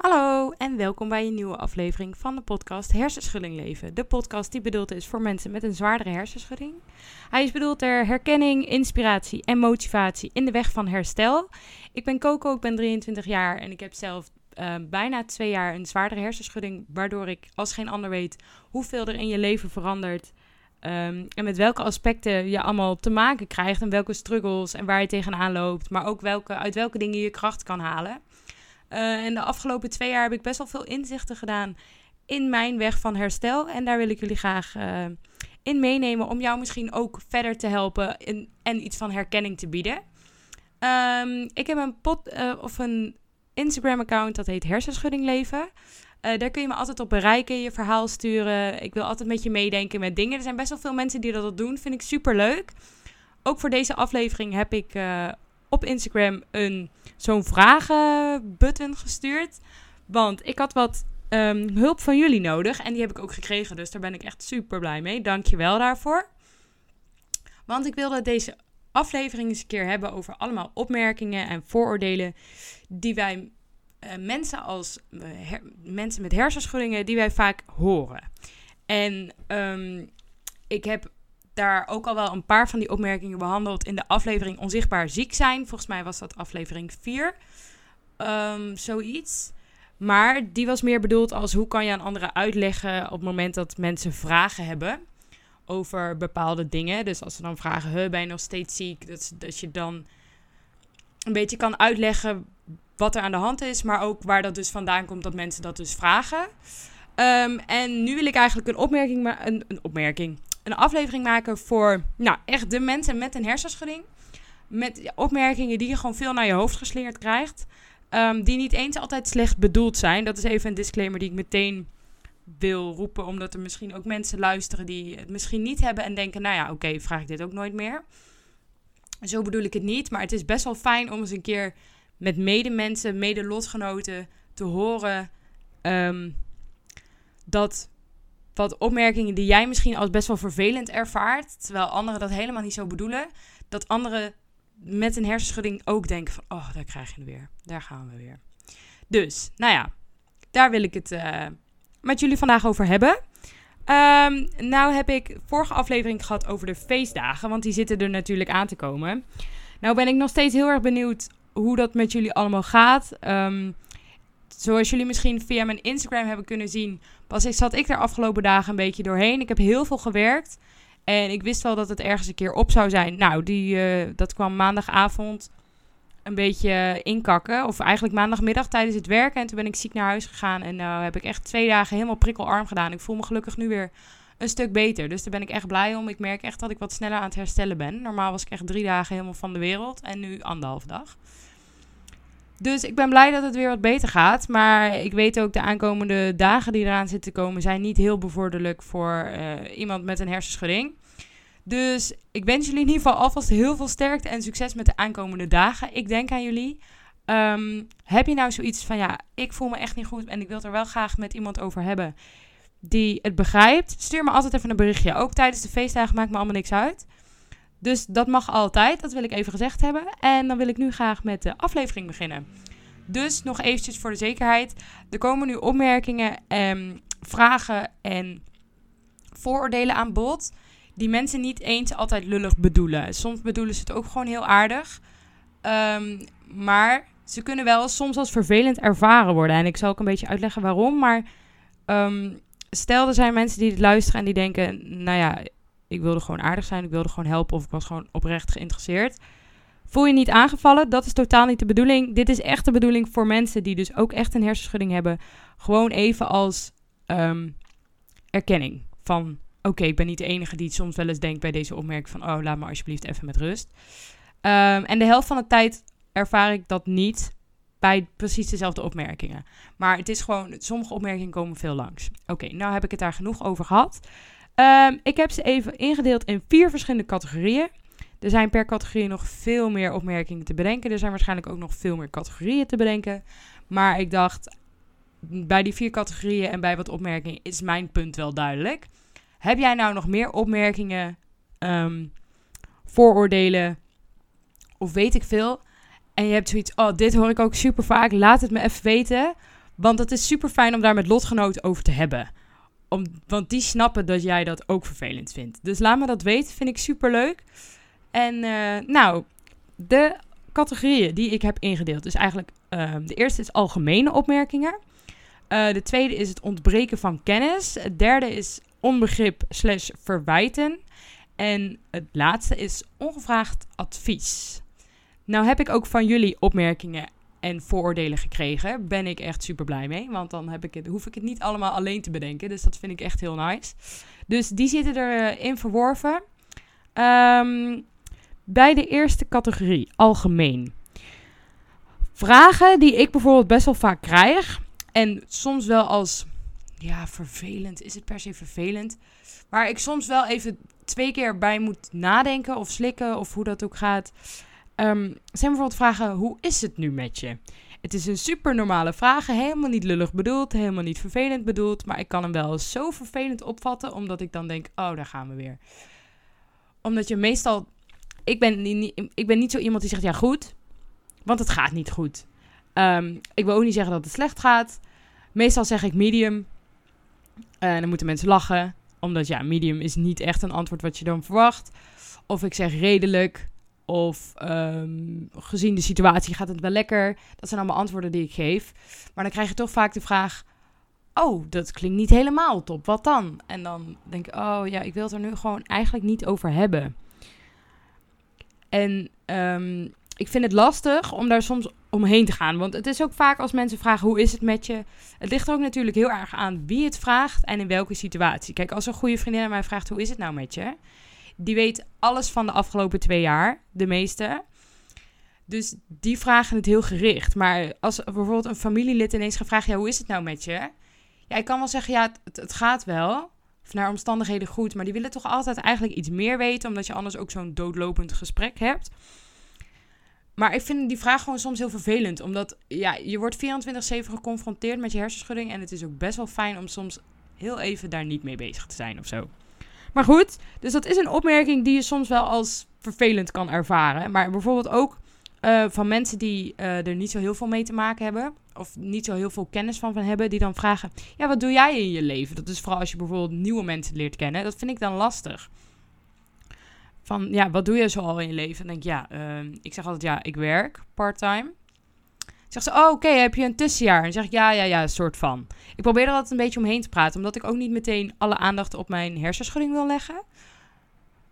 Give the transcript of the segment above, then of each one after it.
Hallo en welkom bij een nieuwe aflevering van de podcast Hersenschudding Leven. De podcast die bedoeld is voor mensen met een zwaardere hersenschudding. Hij is bedoeld ter herkenning, inspiratie en motivatie in de weg van herstel. Ik ben Coco, ik ben 23 jaar en ik heb zelf uh, bijna twee jaar een zwaardere hersenschudding, waardoor ik als geen ander weet hoeveel er in je leven verandert. Um, en met welke aspecten je allemaal te maken krijgt en welke struggles en waar je tegenaan loopt, maar ook welke, uit welke dingen je kracht kan halen. Uh, en de afgelopen twee jaar heb ik best wel veel inzichten gedaan in mijn weg van herstel. En daar wil ik jullie graag uh, in meenemen om jou misschien ook verder te helpen en iets van herkenning te bieden. Um, ik heb een, pot, uh, of een Instagram-account dat heet Hersenschudding Leven. daar kun je me altijd op bereiken, je verhaal sturen. Ik wil altijd met je meedenken met dingen. Er zijn best wel veel mensen die dat doen. Vind ik super leuk. Ook voor deze aflevering heb ik op Instagram een zo'n vragenbutton gestuurd. Want ik had wat um, hulp van jullie nodig. En die heb ik ook gekregen. Dus daar ben ik echt super blij mee. Dank je wel daarvoor. Want ik wilde deze aflevering eens een keer hebben over allemaal opmerkingen en vooroordelen die wij uh, mensen als her, mensen met hersenschuddingen die wij vaak horen. En um, ik heb daar ook al wel een paar van die opmerkingen behandeld in de aflevering Onzichtbaar ziek zijn. Volgens mij was dat aflevering 4. Um, zoiets. Maar die was meer bedoeld als hoe kan je aan anderen uitleggen op het moment dat mensen vragen hebben over bepaalde dingen. Dus als ze dan vragen, ben je nog steeds ziek? Dat, dat je dan een beetje kan uitleggen wat er aan de hand is, maar ook waar dat dus vandaan komt dat mensen dat dus vragen. Um, en nu wil ik eigenlijk een opmerking, een, een opmerking, een aflevering maken voor nou, echt de mensen met een hersenschudding. Met opmerkingen die je gewoon veel naar je hoofd geslingerd krijgt. Um, die niet eens altijd slecht bedoeld zijn. Dat is even een disclaimer die ik meteen wil roepen. Omdat er misschien ook mensen luisteren die het misschien niet hebben. En denken, nou ja, oké, vraag ik dit ook nooit meer. Zo bedoel ik het niet. Maar het is best wel fijn om eens een keer met medemensen, mede-lotgenoten te horen... Um, dat wat opmerkingen die jij misschien als best wel vervelend ervaart, terwijl anderen dat helemaal niet zo bedoelen, dat anderen met een hersenschudding ook denken van, oh, daar krijg je weer, daar gaan we weer. Dus, nou ja, daar wil ik het uh, met jullie vandaag over hebben. Um, nou heb ik vorige aflevering gehad over de feestdagen, want die zitten er natuurlijk aan te komen. Nou ben ik nog steeds heel erg benieuwd hoe dat met jullie allemaal gaat. Um, zoals jullie misschien via mijn Instagram hebben kunnen zien, was ik, zat ik er afgelopen dagen een beetje doorheen. Ik heb heel veel gewerkt. En ik wist wel dat het ergens een keer op zou zijn. Nou, die, uh, dat kwam maandagavond een beetje inkakken. Of eigenlijk maandagmiddag tijdens het werken. En toen ben ik ziek naar huis gegaan. En nou heb ik echt twee dagen helemaal prikkelarm gedaan. Ik voel me gelukkig nu weer een stuk beter. Dus daar ben ik echt blij om. Ik merk echt dat ik wat sneller aan het herstellen ben. Normaal was ik echt drie dagen helemaal van de wereld. En nu anderhalf dag. Dus ik ben blij dat het weer wat beter gaat. Maar ik weet ook de aankomende dagen die eraan zitten komen zijn niet heel bevorderlijk voor uh, iemand met een hersenschudding. Dus ik wens jullie in ieder geval alvast heel veel sterkte en succes met de aankomende dagen. Ik denk aan jullie. Um, heb je nou zoiets van ja, ik voel me echt niet goed en ik wil het er wel graag met iemand over hebben die het begrijpt? Stuur me altijd even een berichtje. Ook tijdens de feestdagen maakt me allemaal niks uit. Dus dat mag altijd, dat wil ik even gezegd hebben. En dan wil ik nu graag met de aflevering beginnen. Dus nog eventjes voor de zekerheid. Er komen nu opmerkingen, en vragen en vooroordelen aan bod. Die mensen niet eens altijd lullig bedoelen. Soms bedoelen ze het ook gewoon heel aardig. Um, maar ze kunnen wel soms als vervelend ervaren worden. En ik zal ook een beetje uitleggen waarom. Maar um, stel er zijn mensen die het luisteren en die denken... Nou ja, ik wilde gewoon aardig zijn, ik wilde gewoon helpen of ik was gewoon oprecht geïnteresseerd. Voel je niet aangevallen? Dat is totaal niet de bedoeling. Dit is echt de bedoeling voor mensen die dus ook echt een hersenschudding hebben. Gewoon even als um, erkenning van... Oké, ik ben niet de enige die soms wel eens denkt bij deze opmerking van... Oh, laat me alsjeblieft even met rust. Um, en de helft van de tijd ervaar ik dat niet bij precies dezelfde opmerkingen. Maar het is gewoon... Sommige opmerkingen komen veel langs. Oké, nou heb ik het daar genoeg over gehad. Um, ik heb ze even ingedeeld in vier verschillende categorieën. Er zijn per categorie nog veel meer opmerkingen te bedenken. Er zijn waarschijnlijk ook nog veel meer categorieën te bedenken. Maar ik dacht, bij die vier categorieën en bij wat opmerkingen is mijn punt wel duidelijk. Heb jij nou nog meer opmerkingen, um, vooroordelen of weet ik veel? En je hebt zoiets, oh, dit hoor ik ook super vaak. Laat het me even weten. Want het is super fijn om daar met lotgenoten over te hebben. Om, want die snappen dat jij dat ook vervelend vindt. Dus laat me dat weten, vind ik super leuk. En eh, nou, de categorieën die ik heb ingedeeld. Dus eigenlijk, ehm, de eerste is algemene opmerkingen. Uh, de tweede is het ontbreken van kennis. Het derde is onbegrip slash verwijten. En het laatste is ongevraagd advies. Nou heb ik ook van jullie opmerkingen en vooroordelen gekregen. Ben ik echt super blij mee. Want dan heb ik het, hoef ik het niet allemaal alleen te bedenken. Dus dat vind ik echt heel nice. Dus die zitten erin verworven. Um, bij de eerste categorie, algemeen. Vragen die ik bijvoorbeeld best wel vaak krijg. En soms wel als, ja, vervelend. Is het per se vervelend? Waar ik soms wel even twee keer bij moet nadenken of slikken of hoe dat ook gaat. Um, zijn bijvoorbeeld vragen, hoe is het nu met je? Het is een super normale vraag, helemaal niet lullig bedoeld, helemaal niet vervelend bedoeld. Maar ik kan hem wel zo vervelend opvatten, omdat ik dan denk, oh, daar gaan we weer. Omdat je meestal ik ben, niet, ik ben niet zo iemand die zegt ja goed, want het gaat niet goed. Um, ik wil ook niet zeggen dat het slecht gaat. Meestal zeg ik medium. En uh, dan moeten mensen lachen, omdat ja, medium is niet echt een antwoord wat je dan verwacht. Of ik zeg redelijk, of um, gezien de situatie gaat het wel lekker. Dat zijn allemaal antwoorden die ik geef. Maar dan krijg je toch vaak de vraag: Oh, dat klinkt niet helemaal top. Wat dan? En dan denk ik: Oh ja, ik wil het er nu gewoon eigenlijk niet over hebben. En um, ik vind het lastig om daar soms omheen te gaan. Want het is ook vaak als mensen vragen hoe is het met je. Het ligt ook natuurlijk heel erg aan wie het vraagt en in welke situatie. Kijk, als een goede vriendin aan mij vraagt hoe is het nou met je. Die weet alles van de afgelopen twee jaar, de meeste. Dus die vragen het heel gericht. Maar als bijvoorbeeld een familielid ineens gaat vragen: ja, hoe is het nou met je? Ja, ik kan wel zeggen: ja, het, het gaat wel naar omstandigheden goed. Maar die willen toch altijd eigenlijk iets meer weten, omdat je anders ook zo'n doodlopend gesprek hebt. Maar ik vind die vraag gewoon soms heel vervelend. Omdat ja, je wordt 24-7 geconfronteerd met je hersenschudding. En het is ook best wel fijn om soms heel even daar niet mee bezig te zijn of zo. Maar goed, dus dat is een opmerking die je soms wel als vervelend kan ervaren. Maar bijvoorbeeld ook uh, van mensen die uh, er niet zo heel veel mee te maken hebben. Of niet zo heel veel kennis van, van hebben. Die dan vragen: Ja, wat doe jij in je leven? Dat is vooral als je bijvoorbeeld nieuwe mensen leert kennen. Dat vind ik dan lastig. Van ja, wat doe je zo al in je leven? En denk ik: Ja, uh, ik zeg altijd: Ja, ik werk parttime. Zeg ze: Oh, oké, heb je een tussenjaar? En zeg ik: Ja, ja, ja, een soort van. Ik probeer er altijd een beetje omheen te praten. Omdat ik ook niet meteen alle aandacht op mijn hersenschudding wil leggen.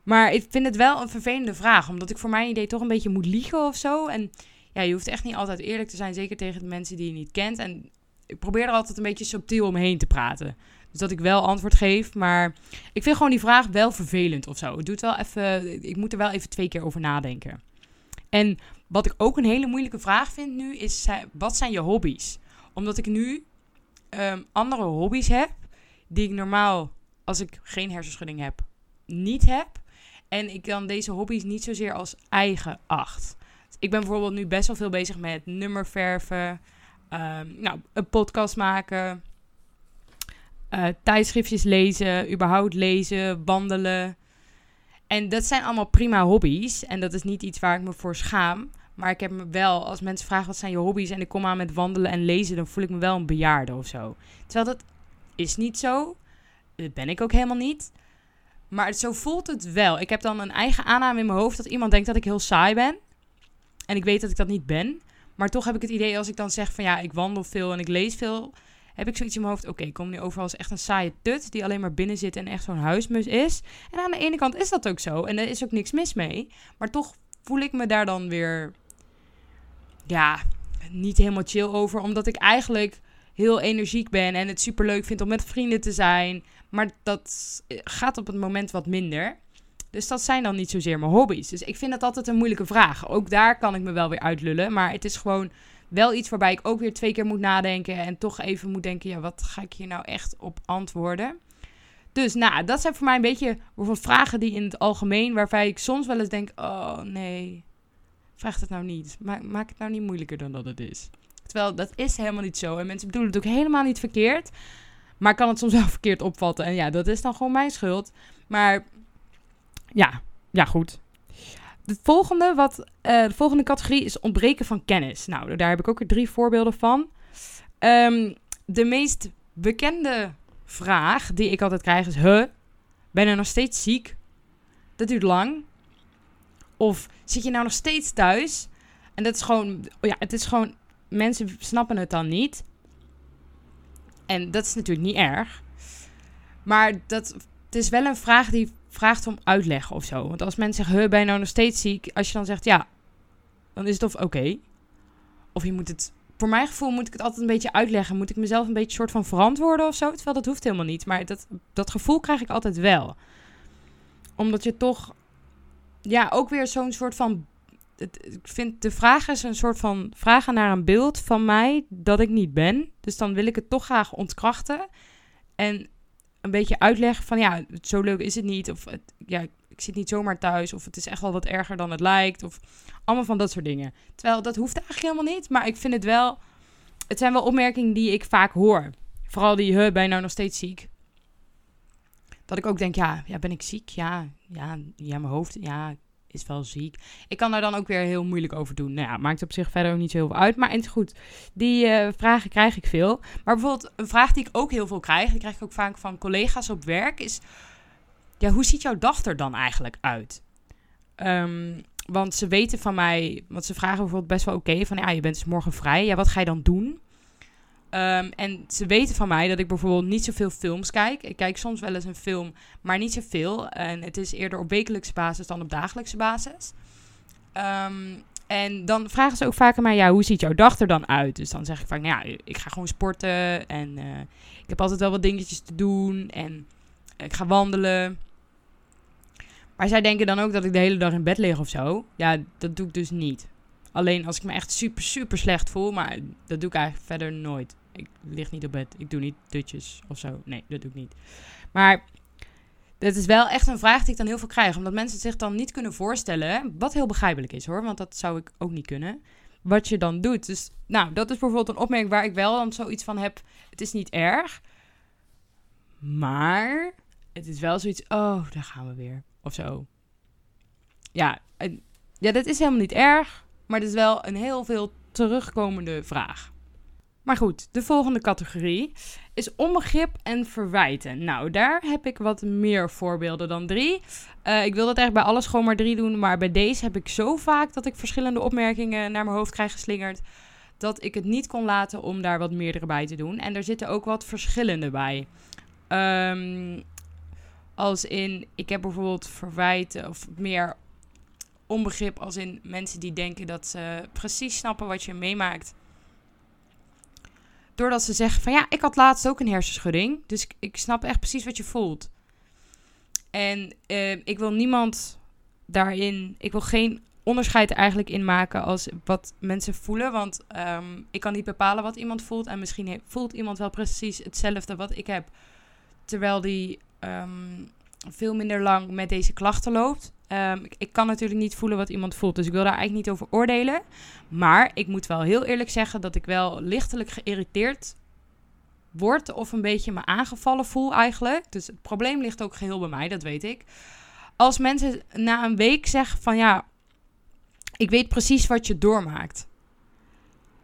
Maar ik vind het wel een vervelende vraag, omdat ik voor mijn idee toch een beetje moet liegen of zo. En ja, je hoeft echt niet altijd eerlijk te zijn, zeker tegen de mensen die je niet kent. En ik probeer er altijd een beetje subtiel omheen te praten. Dus dat ik wel antwoord geef, maar ik vind gewoon die vraag wel vervelend of zo. Het doet wel even, ik moet er wel even twee keer over nadenken. En wat ik ook een hele moeilijke vraag vind nu is, wat zijn je hobby's? Omdat ik nu um, andere hobby's heb die ik normaal, als ik geen hersenschudding heb, niet heb. En ik dan deze hobby's niet zozeer als eigen acht. Ik ben bijvoorbeeld nu best wel veel bezig met nummerverven. Um, nou, een podcast maken. Uh, tijdschriftjes lezen. Überhaupt lezen. Wandelen. En dat zijn allemaal prima hobby's. En dat is niet iets waar ik me voor schaam. Maar ik heb me wel, als mensen vragen wat zijn je hobby's en ik kom aan met wandelen en lezen, dan voel ik me wel een bejaarde of zo. Terwijl dat is niet zo. Dat ben ik ook helemaal niet. Maar zo voelt het wel. Ik heb dan een eigen aanname in mijn hoofd dat iemand denkt dat ik heel saai ben. En ik weet dat ik dat niet ben. Maar toch heb ik het idee als ik dan zeg van ja, ik wandel veel en ik lees veel. Heb ik zoiets in mijn hoofd. Oké, ik kom nu overal als echt een saaie tut die alleen maar binnen zit en echt zo'n huismus is. En aan de ene kant is dat ook zo. En er is ook niks mis mee. Maar toch voel ik me daar dan weer. Ja, niet helemaal chill over. Omdat ik eigenlijk heel energiek ben en het super leuk vind om met vrienden te zijn. Maar dat gaat op het moment wat minder. Dus dat zijn dan niet zozeer mijn hobby's. Dus ik vind dat altijd een moeilijke vraag. Ook daar kan ik me wel weer uitlullen. Maar het is gewoon wel iets waarbij ik ook weer twee keer moet nadenken. En toch even moet denken: ja, wat ga ik hier nou echt op antwoorden? Dus nou, dat zijn voor mij een beetje bijvoorbeeld vragen die in het algemeen, waarbij ik soms wel eens denk: oh nee, vraag het nou niet. Maak, maak het nou niet moeilijker dan dat het is. Terwijl dat is helemaal niet zo. En mensen bedoelen het ook helemaal niet verkeerd. Maar kan het soms wel verkeerd opvatten. En ja, dat is dan gewoon mijn schuld. Maar ja, ja goed. De volgende, wat, uh, de volgende categorie is ontbreken van kennis. Nou, daar heb ik ook weer drie voorbeelden van. Um, de meest bekende vraag die ik altijd krijg is: Huh, ben je nog steeds ziek? Dat duurt lang. Of zit je nou nog steeds thuis? En dat is gewoon, ja, het is gewoon, mensen snappen het dan niet. En dat is natuurlijk niet erg. Maar dat, het is wel een vraag die vraagt om uitleg of zo. Want als mensen zeggen, ben je nou nog steeds ziek? Als je dan zegt, ja, dan is het of oké. Of je moet het, voor mijn gevoel moet ik het altijd een beetje uitleggen. Moet ik mezelf een beetje soort van verantwoorden of zo? Terwijl dat hoeft helemaal niet. Maar dat, dat gevoel krijg ik altijd wel. Omdat je toch, ja, ook weer zo'n soort van ik vind de vraag is een soort van vragen naar een beeld van mij dat ik niet ben. Dus dan wil ik het toch graag ontkrachten. En een beetje uitleggen van ja, zo leuk is het niet. Of ja, ik zit niet zomaar thuis. Of het is echt wel wat erger dan het lijkt. Of allemaal van dat soort dingen. Terwijl dat hoeft eigenlijk helemaal niet. Maar ik vind het wel. Het zijn wel opmerkingen die ik vaak hoor. Vooral die, huh, ben je nou nog steeds ziek? Dat ik ook denk, ja, ja ben ik ziek? Ja, ja, ja, mijn hoofd, ja, is wel ziek. Ik kan daar dan ook weer heel moeilijk over doen. Nou ja, maakt op zich verder ook niet zo heel veel uit. Maar het goed. Die uh, vragen krijg ik veel. Maar bijvoorbeeld een vraag die ik ook heel veel krijg, die krijg ik ook vaak van collega's op werk, is: ja, hoe ziet jouw dag er dan eigenlijk uit? Um, want ze weten van mij, want ze vragen bijvoorbeeld best wel oké van ja, je bent dus morgen vrij. Ja, wat ga je dan doen? Um, en ze weten van mij dat ik bijvoorbeeld niet zoveel films kijk. Ik kijk soms wel eens een film, maar niet zoveel. En het is eerder op wekelijkse basis dan op dagelijkse basis. Um, en dan vragen ze ook vaak aan mij, ja, hoe ziet jouw dag er dan uit? Dus dan zeg ik van, ja, ik ga gewoon sporten en uh, ik heb altijd wel wat dingetjes te doen en ik ga wandelen. Maar zij denken dan ook dat ik de hele dag in bed lig of zo. Ja, dat doe ik dus niet. Alleen als ik me echt super, super slecht voel, maar dat doe ik eigenlijk verder nooit. Ik lig niet op bed, ik doe niet dutjes of zo. Nee, dat doe ik niet. Maar het is wel echt een vraag die ik dan heel veel krijg. Omdat mensen zich dan niet kunnen voorstellen. Wat heel begrijpelijk is hoor, want dat zou ik ook niet kunnen. Wat je dan doet. Dus nou, dat is bijvoorbeeld een opmerking waar ik wel dan zoiets van heb. Het is niet erg. Maar het is wel zoiets. Oh, daar gaan we weer. Of zo. Ja, ja, dat is helemaal niet erg. Maar het is wel een heel veel terugkomende vraag. Maar goed, de volgende categorie is onbegrip en verwijten. Nou, daar heb ik wat meer voorbeelden dan drie. Uh, ik wil dat eigenlijk bij alles gewoon maar drie doen. Maar bij deze heb ik zo vaak dat ik verschillende opmerkingen naar mijn hoofd krijg geslingerd. Dat ik het niet kon laten om daar wat meerdere bij te doen. En er zitten ook wat verschillende bij. Um, als in, ik heb bijvoorbeeld verwijten of meer onbegrip als in mensen die denken dat ze precies snappen wat je meemaakt. Doordat ze zeggen van ja, ik had laatst ook een hersenschudding. Dus ik, snap echt precies wat je voelt. En uh, ik wil niemand daarin, ik wil geen onderscheid eigenlijk in maken als wat mensen voelen. Want um, ik kan niet bepalen wat iemand voelt. En misschien voelt iemand wel precies hetzelfde wat ik heb. Terwijl die um, veel minder lang met deze klachten loopt. Um, ik, kan natuurlijk niet voelen wat iemand voelt, dus ik wil daar eigenlijk niet over oordelen. Maar ik moet wel heel eerlijk zeggen dat ik wel lichtelijk geïrriteerd word of een beetje me aangevallen voel eigenlijk. Dus het probleem ligt ook geheel bij mij, dat weet ik. Als mensen na een week zeggen van ja, ik weet precies wat je doormaakt.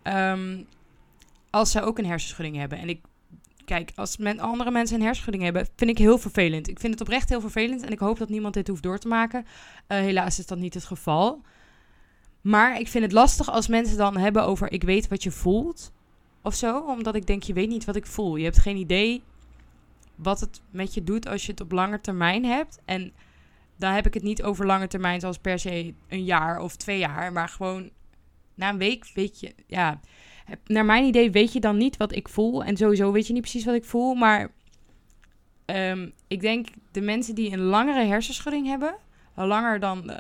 Um, als ze ook een hersenschudding hebben. En ik Kijk, als andere mensen een hersenschudding hebben, vind ik heel vervelend. Ik vind het oprecht heel vervelend en ik hoop dat niemand dit hoeft door te maken. Uh, helaas is dat niet het geval. Maar ik vind het lastig als mensen dan hebben over ik weet wat je voelt of zo. Omdat ik denk, je weet niet wat ik voel. Je hebt geen idee wat het met je doet als je het op lange termijn hebt. En dan heb ik het niet over lange termijn zoals per se een jaar of twee jaar. Maar gewoon na een week weet je, ja naar mijn idee weet je dan niet wat ik voel. En sowieso weet je niet precies wat ik voel. Maar um, ik denk de mensen die een langere hersenschudding hebben, langer dan. Uh,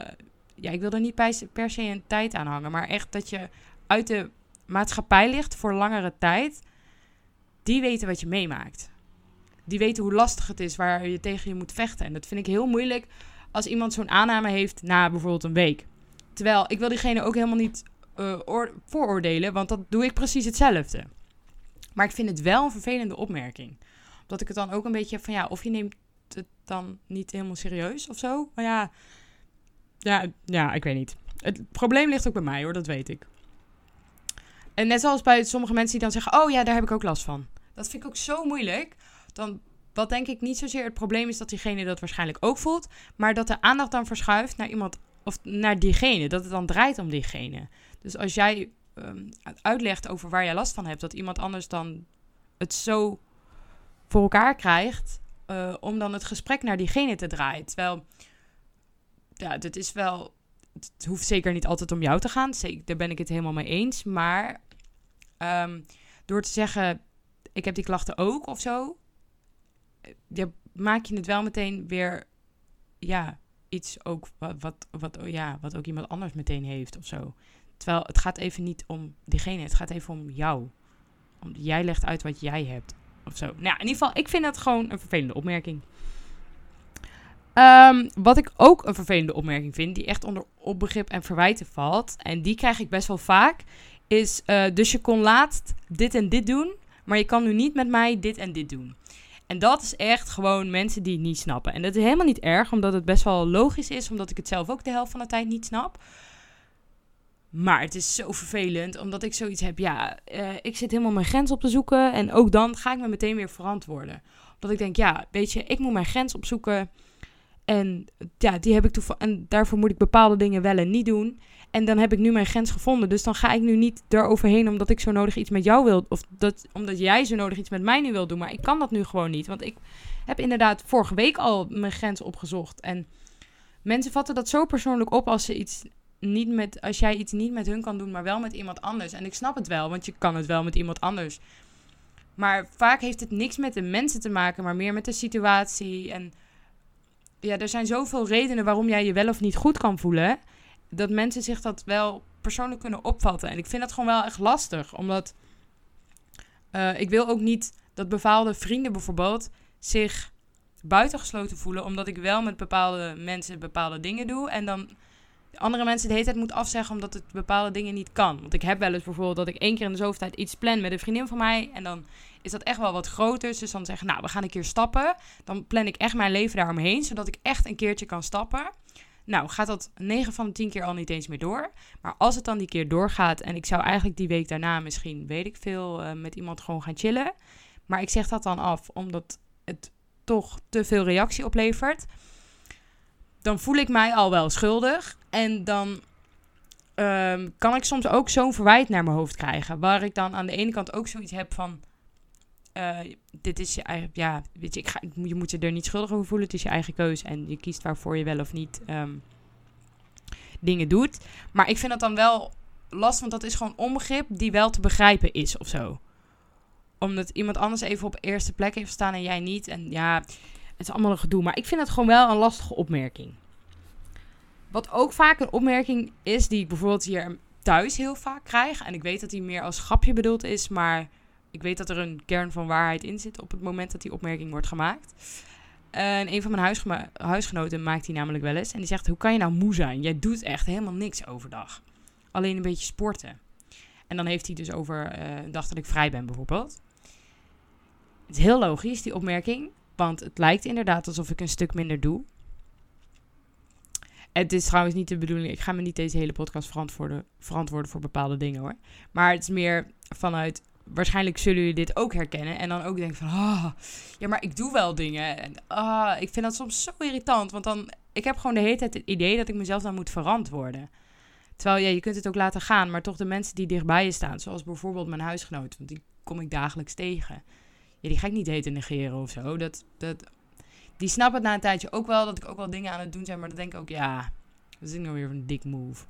ja, ik wil er niet per se een tijd aan hangen. Maar echt dat je uit de maatschappij ligt voor langere tijd. Die weten wat je meemaakt. Die weten hoe lastig het is waar je tegen je moet vechten. En dat vind ik heel moeilijk als iemand zo'n aanname heeft na bijvoorbeeld een week. Terwijl ik wil diegene ook helemaal niet uh, vooroordelen, want dat doe ik precies hetzelfde. Maar ik vind het wel een vervelende opmerking. Omdat ik het dan ook een beetje van ja, of je neemt het dan niet helemaal serieus of zo. Maar ja, ja, ja, ik weet niet. Het probleem ligt ook bij mij hoor, dat weet ik. En net zoals bij sommige mensen die dan zeggen: Oh ja, daar heb ik ook last van. Dat vind ik ook zo moeilijk. Dan, wat denk ik niet zozeer het probleem is dat diegene dat waarschijnlijk ook voelt. Maar dat de aandacht dan verschuift naar iemand of naar diegene. Dat het dan draait om diegene. Dus als jij um, uitlegt over waar jij last van hebt, dat iemand anders dan het zo voor elkaar krijgt. Uh, om dan het gesprek naar diegene te draaien. Terwijl, ja, dit is wel. Het hoeft zeker niet altijd om jou te gaan. Daar ben ik het helemaal mee eens. Maar um, door te zeggen: Ik heb die klachten ook of zo. Ja, maak je het wel meteen weer. Ja, iets ook wat, wat, wat, ja, wat ook iemand anders meteen heeft of zo. Terwijl het gaat even niet om diegene, het gaat even om jou. Om, jij legt uit wat jij hebt of zo. Nou, in ieder geval, ik vind dat gewoon een vervelende opmerking. Um, wat ik ook een vervelende opmerking vind, die echt onder opbegrip en verwijten valt, en die krijg ik best wel vaak, is: uh, Dus je kon laatst dit en dit doen, maar je kan nu niet met mij dit en dit doen. En dat is echt gewoon mensen die het niet snappen. En dat is helemaal niet erg, omdat het best wel logisch is, omdat ik het zelf ook de helft van de tijd niet snap. Maar het is zo vervelend, omdat ik zoiets heb. Ja, uh, ik zit helemaal mijn grens op te zoeken. En ook dan ga ik me meteen weer verantwoorden. Omdat ik denk, ja, weet je, ik moet mijn grens opzoeken. En ja, die heb ik. En daarvoor moet ik bepaalde dingen wel en niet doen. En dan heb ik nu mijn grens gevonden. Dus dan ga ik nu niet eroverheen omdat ik zo nodig iets met jou wil. Of dat, omdat jij zo nodig iets met mij nu wil doen. Maar ik kan dat nu gewoon niet. Want ik heb inderdaad vorige week al mijn grens opgezocht. En mensen vatten dat zo persoonlijk op als ze iets niet met. Als jij iets niet met hun kan doen, maar wel met iemand anders. En ik snap het wel, want je kan het wel met iemand anders. Maar vaak heeft het niks met de mensen te maken, maar meer met de situatie. En ja, er zijn zoveel redenen waarom jij je wel of niet goed kan voelen dat mensen zich dat wel persoonlijk kunnen opvatten. En ik vind dat gewoon wel echt lastig, omdat uh, ik wil ook niet dat bepaalde vrienden bijvoorbeeld zich buitengesloten voelen, omdat ik wel met bepaalde mensen bepaalde dingen doe en dan andere mensen de hele tijd moet afzeggen omdat het bepaalde dingen niet kan. Want ik heb wel eens bijvoorbeeld dat ik één keer in de zoveel tijd iets plan met een vriendin van mij en dan is dat echt wel wat groter. Dus dan zeggen, nou, we gaan een keer stappen. Dan plan ik echt mijn leven daaromheen, zodat ik echt een keertje kan stappen. Nou, gaat dat 9 van de 10 keer al niet eens meer door. Maar als het dan die keer doorgaat en ik zou eigenlijk die week daarna misschien, weet ik veel, uh, met iemand gewoon gaan chillen. Maar ik zeg dat dan af, omdat het toch te veel reactie oplevert. Dan voel ik mij al wel schuldig. En dan um, kan ik soms ook zo'n verwijt naar mijn hoofd krijgen. Waar ik dan aan de ene kant ook zoiets heb van uh, dit is je eigen, ja, weet je, ik ga, je moet je er niet schuldig over voelen. Het is je eigen keuze en je kiest waarvoor je wel of niet um, dingen doet. Maar ik vind dat dan wel lastig, want dat is gewoon onbegrip die wel te begrijpen is of zo. Omdat iemand anders even op eerste plek heeft staan en jij niet. En ja, het is allemaal een gedoe. Maar ik vind het gewoon wel een lastige opmerking. Wat ook vaak een opmerking is, die ik bijvoorbeeld hier thuis heel vaak krijg. En ik weet dat die meer als grapje bedoeld is, maar ik weet dat er een kern van waarheid in zit op het moment dat die opmerking wordt gemaakt. En een van mijn huisgenoten maakt die namelijk wel eens. En die zegt: Hoe kan je nou moe zijn? Jij doet echt helemaal niks overdag. Alleen een beetje sporten. En dan heeft hij dus over uh, een dag dat ik vrij ben, bijvoorbeeld. Het is heel logisch, die opmerking. Want het lijkt inderdaad alsof ik een stuk minder doe. Het is trouwens niet de bedoeling. Ik ga me niet deze hele podcast verantwoorden, verantwoorden voor bepaalde dingen hoor. Maar het is meer vanuit waarschijnlijk zullen jullie dit ook herkennen. En dan ook denken van, ah, ja, maar ik doe wel dingen. En ah, ik vind dat soms zo irritant. Want dan, ik heb gewoon de hele tijd het idee dat ik mezelf dan moet verantwoorden. Terwijl, ja, je kunt het ook laten gaan. Maar toch de mensen die dichtbij je staan, zoals bijvoorbeeld mijn huisgenoot. Want die kom ik dagelijks tegen. Die ga ik niet heten negeren of zo. Dat, dat, die snappen het na een tijdje ook wel, dat ik ook wel dingen aan het doen zijn. Maar dan denk ik ook, ja, dat is nou weer een dik move.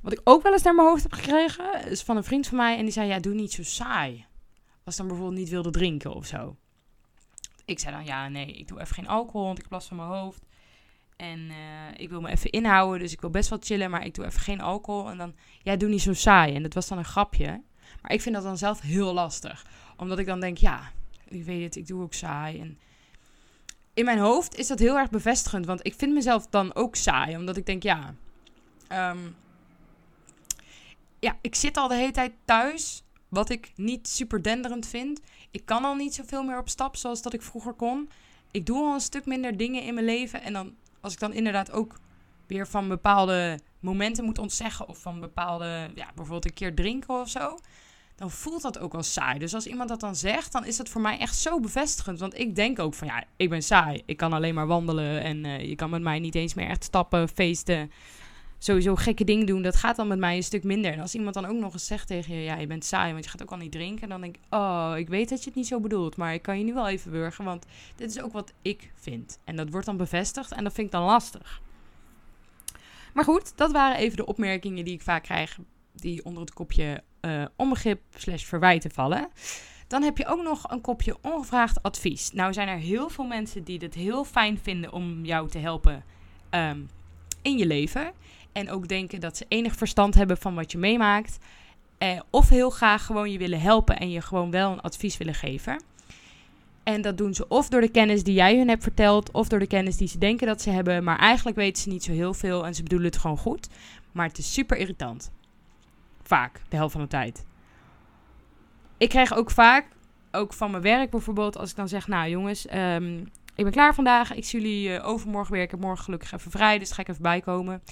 Wat ik ook wel eens naar mijn hoofd heb gekregen, is van een vriend van mij. En die zei, ja, doe niet zo saai. Als dan bijvoorbeeld niet wilde drinken of zo. Ik zei dan, ja, nee, ik doe even geen alcohol, want ik last van mijn hoofd. En uh, ik wil me even inhouden, dus ik wil best wel chillen, maar ik doe even geen alcohol. En dan, ja, doe niet zo saai. En dat was dan een grapje. Maar ik vind dat dan zelf heel lastig. Omdat ik dan denk, ja, ik weet het, ik doe ook saai. En in mijn hoofd is dat heel erg bevestigend, want ik vind mezelf dan ook saai. Omdat ik denk, ja, um, ja, ik zit al de hele tijd thuis. Wat ik niet super denderend vind. Ik kan al niet zoveel meer op stap zoals dat ik vroeger kon. Ik doe al een stuk minder dingen in mijn leven. En dan, als ik dan inderdaad ook weer van bepaalde momenten moet ontzeggen. Of van bepaalde, ja, bijvoorbeeld een keer drinken of zo. Dan voelt dat ook wel saai. Dus als iemand dat dan zegt, dan is dat voor mij echt zo bevestigend. Want ik denk ook van ja, ik ben saai. Ik kan alleen maar wandelen en uh, je kan met mij niet eens meer echt stappen, feesten. Sowieso gekke dingen doen, dat gaat dan met mij een stuk minder. En als iemand dan ook nog eens zegt tegen je, ja, je bent saai, want je gaat ook al niet drinken. Dan denk ik, oh, ik weet dat je het niet zo bedoelt, maar ik kan je nu wel even burgen, want dit is ook wat ik vind. En dat wordt dan bevestigd en dat vind ik dan lastig. Maar goed, dat waren even de opmerkingen die ik vaak krijg, die onder het kopje uh, onbegrip slash verwijten vallen. Dan heb je ook nog een kopje ongevraagd advies. Nou zijn er heel veel mensen die het heel fijn vinden om jou te helpen um, in je leven. En ook denken dat ze enig verstand hebben van wat je meemaakt. Eh, of heel graag gewoon je willen helpen en je gewoon wel een advies willen geven. En dat doen ze of door de kennis die jij hun hebt verteld, of door de kennis die ze denken dat ze hebben. Maar eigenlijk weten ze niet zo heel veel en ze bedoelen het gewoon goed. Maar het is super irritant. Vaak, de helft van de tijd. Ik krijg ook vaak, ook van mijn werk bijvoorbeeld, als ik dan zeg: Nou jongens, um, ik ben klaar vandaag. Ik zie jullie uh, overmorgen weer. Ik heb morgen gelukkig even vrij, dus ga ik even bijkomen.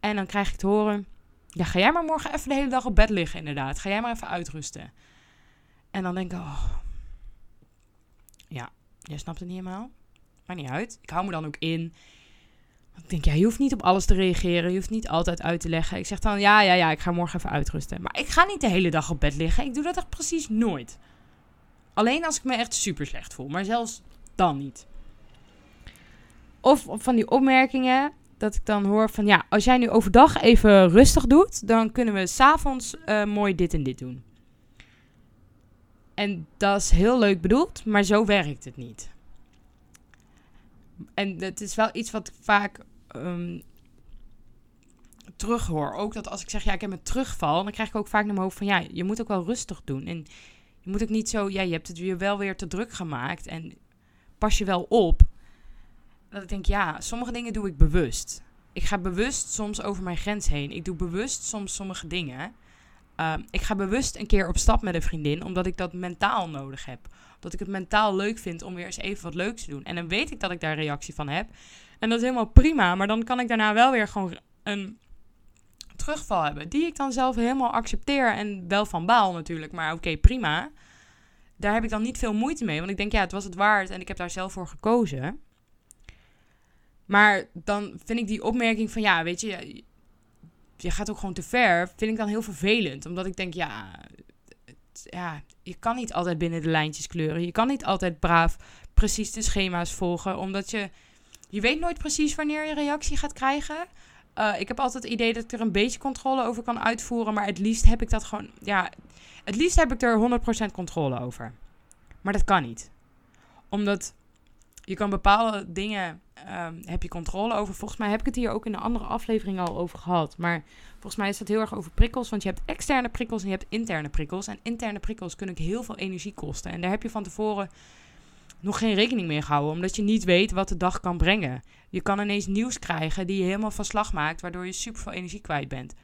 En dan krijg ik te horen: Ja, ga jij maar morgen even de hele dag op bed liggen, inderdaad. Ga jij maar even uitrusten. En dan denk ik: Oh, ja, jij snapt het niet helemaal. Maar niet uit. Ik hou me dan ook in. Ik denk, ja, je hoeft niet op alles te reageren. Je hoeft niet altijd uit te leggen. Ik zeg dan, ja, ja, ja, ik ga morgen even uitrusten. Maar ik ga niet de hele dag op bed liggen. Ik doe dat echt precies nooit. Alleen als ik me echt super slecht voel. Maar zelfs dan niet. Of van die opmerkingen dat ik dan hoor van, ja, als jij nu overdag even rustig doet, dan kunnen we s'avonds uh, mooi dit en dit doen. En dat is heel leuk bedoeld, maar zo werkt het niet. En het is wel iets wat ik vaak um, terughoor. Ook dat als ik zeg, ja, ik heb een terugval, dan krijg ik ook vaak naar mijn hoofd van, ja, je moet ook wel rustig doen. En je moet ook niet zo, ja, je hebt het weer wel weer te druk gemaakt en pas je wel op. Dat ik denk, ja, sommige dingen doe ik bewust. Ik ga bewust soms over mijn grens heen. Ik doe bewust soms sommige dingen. Uh, ik ga bewust een keer op stap met een vriendin, omdat ik dat mentaal nodig heb. Dat ik het mentaal leuk vind om weer eens even wat leuks te doen. En dan weet ik dat ik daar reactie van heb. En dat is helemaal prima, maar dan kan ik daarna wel weer gewoon een terugval hebben. Die ik dan zelf helemaal accepteer en wel van baal natuurlijk. Maar oké, prima. Daar heb ik dan niet veel moeite mee, want ik denk ja, het was het waard en ik heb daar zelf voor gekozen. Maar dan vind ik die opmerking van ja, weet je, je gaat ook gewoon te ver, vind ik dan heel vervelend. Omdat ik denk, ja, ja, je kan niet altijd binnen de lijntjes kleuren. Je kan niet altijd braaf precies de schema's volgen. Omdat je, je weet nooit precies wanneer je reactie gaat krijgen. Uh, ik heb altijd het idee dat ik er een beetje controle over kan uitvoeren. Maar het liefst heb ik dat gewoon, ja, het liefst heb ik er 100% controle over. Maar dat kan niet. Omdat je kan bepaalde dingen um, heb je controle over. Volgens mij heb ik het hier ook in een andere aflevering al over gehad. Maar volgens mij is het heel erg over prikkels. Want je hebt externe prikkels en je hebt interne prikkels. En interne prikkels kunnen heel veel energie kosten. En daar heb je van tevoren nog geen rekening mee gehouden. Omdat je niet weet wat de dag kan brengen. Je kan ineens nieuws krijgen die je helemaal van slag maakt. Waardoor je super veel energie kwijt bent.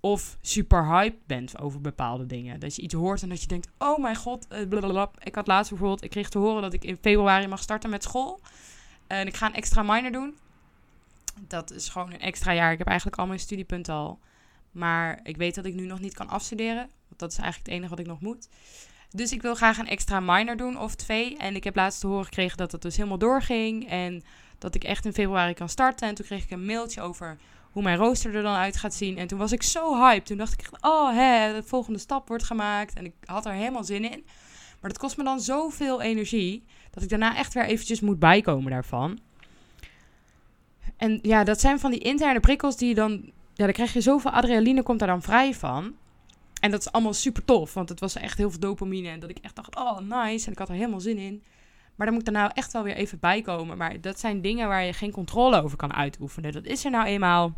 Of super hyped bent over bepaalde dingen. Dat je iets hoort en dat je denkt: oh mijn god, eh, blablabla. Ik had laatst bijvoorbeeld, ik kreeg te horen dat ik in februari mag starten met school. En ik ga een extra minor doen. Dat is gewoon een extra jaar. Ik heb eigenlijk al mijn studiepunten al. Maar ik weet dat ik nu nog niet kan afstuderen. Want dat is eigenlijk het enige wat ik nog moet. Dus ik wil graag een extra minor doen of twee. En ik heb laatst te horen gekregen dat het dus helemaal doorging. En dat ik echt in februari kan starten. En toen kreeg ik een mailtje over hoe mijn rooster er dan uit gaat zien. En toen was ik zo hyped. Toen dacht ik oh hè, de volgende stap wordt gemaakt. En ik had er helemaal zin in. Maar dat kost me dan zoveel energie. Dat ik daarna echt weer eventjes moet bijkomen daarvan. En ja, dat zijn van die interne prikkels die je dan... Ja, dan krijg je zoveel adrenaline, komt daar dan vrij van. En dat is allemaal super tof, want het was echt heel veel dopamine. En dat ik echt dacht, oh nice, en ik had er helemaal zin in. Maar dan moet ik er nou echt wel weer even bij komen. Maar dat zijn dingen waar je geen controle over kan uitoefenen. Dat is er nou eenmaal.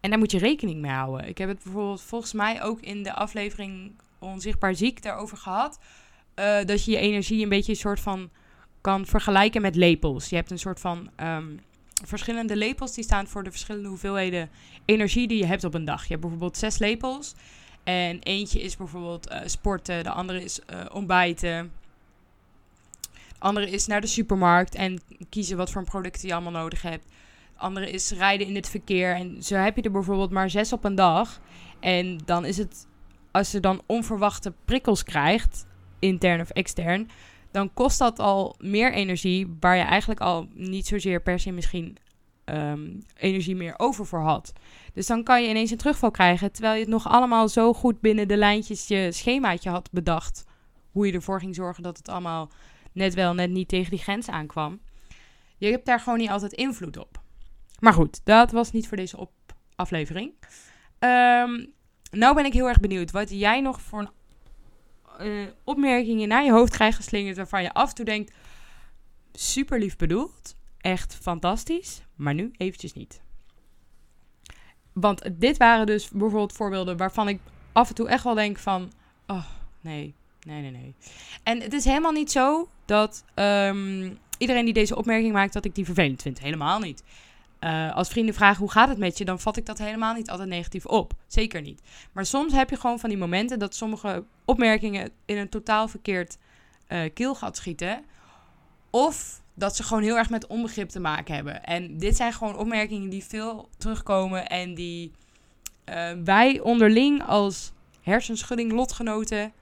En daar moet je rekening mee houden. Ik heb het bijvoorbeeld volgens mij ook in de aflevering Onzichtbaar Ziek daarover gehad. Uh, dat je je energie een beetje een soort van kan vergelijken met lepels. Je hebt een soort van um, verschillende lepels die staan voor de verschillende hoeveelheden energie die je hebt op een dag. Je hebt bijvoorbeeld zes lepels. En eentje is bijvoorbeeld uh, sporten, de andere is uh, ontbijten. De andere is naar de supermarkt en kiezen wat voor producten je allemaal nodig hebt. De andere is rijden in het verkeer. En zo heb je er bijvoorbeeld maar zes op een dag. En dan is het als je dan onverwachte prikkels krijgt, intern of extern, dan kost dat al meer energie, waar je eigenlijk al niet zozeer per se misschien ehm, energie meer over voor had. Dus dan kan je ineens een terugval krijgen, terwijl je het nog allemaal zo goed binnen de lijntjes je schemaatje had bedacht. Hoe je ervoor ging zorgen dat het allemaal net wel, net niet tegen die grens aankwam. Je hebt daar gewoon niet altijd invloed op. Maar goed, dat was niet voor deze op aflevering. Um, nou ben ik heel erg benieuwd wat jij nog voor een, uh, opmerkingen naar je hoofd krijgt geslingerd waarvan je af en toe denkt, super lief bedoeld, echt fantastisch, maar nu eventjes niet. Want dit waren dus bijvoorbeeld voorbeelden waarvan ik af en toe echt wel denk van, oh nee, nee, nee, nee. En het is helemaal niet zo dat um, iedereen die deze opmerking maakt, dat ik die vervelend vind. Helemaal niet. Uh, als vrienden vragen hoe gaat het met je, dan vat ik dat helemaal niet altijd negatief op. Zeker niet. Maar soms heb je gewoon van die momenten dat sommige opmerkingen in een totaal verkeerd uh, keelgat schieten. Of dat ze gewoon heel erg met onbegrip te maken hebben. En dit zijn gewoon opmerkingen die veel terugkomen en die uh, wij onderling als hersenschudding lotgenoten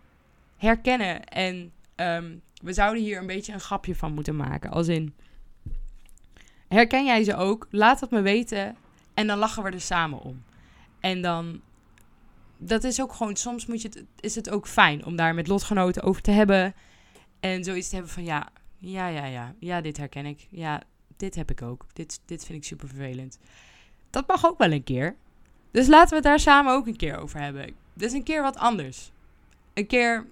herkennen. En um, we zouden hier een beetje een grapje van moeten maken. Als in, herken jij ze ook? Laat het me weten en dan lachen we er samen om. En dan, dat is ook gewoon, soms moet je het, is het ook fijn om daar met lotgenoten over te hebben. En zoiets te hebben van, ja, ja, ja, ja, ja, dit herken ik. Ja, dit heb ik ook. Dit, dit vind ik super vervelend. Dat mag ook wel een keer. Dus laten we het daar samen ook een keer over hebben. Dus een keer wat anders. Een keer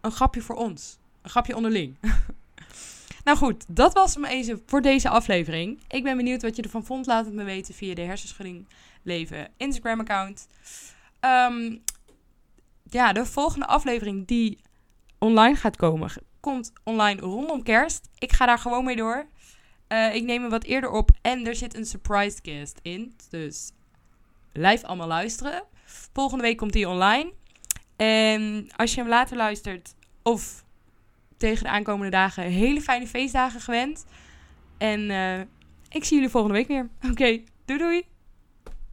een grapje voor ons. Een grapje onderling. nou goed, dat was hem even voor deze aflevering. Ik ben benieuwd wat je ervan vond. Laat het me weten via de Hersenschudding Leven Instagram account. Um, ja, de volgende aflevering die online gaat komen, komt online rondom kerst. Ik ga daar gewoon mee door. Uh, ik neem hem wat eerder op en er zit een surprise guest in. Dus blijf allemaal luisteren. Volgende week komt die online. En als je hem later luistert of tegen de aankomende dagen hele fijne feestdagen gewend. En uh, ik zie jullie volgende week weer. Oké, doei doei!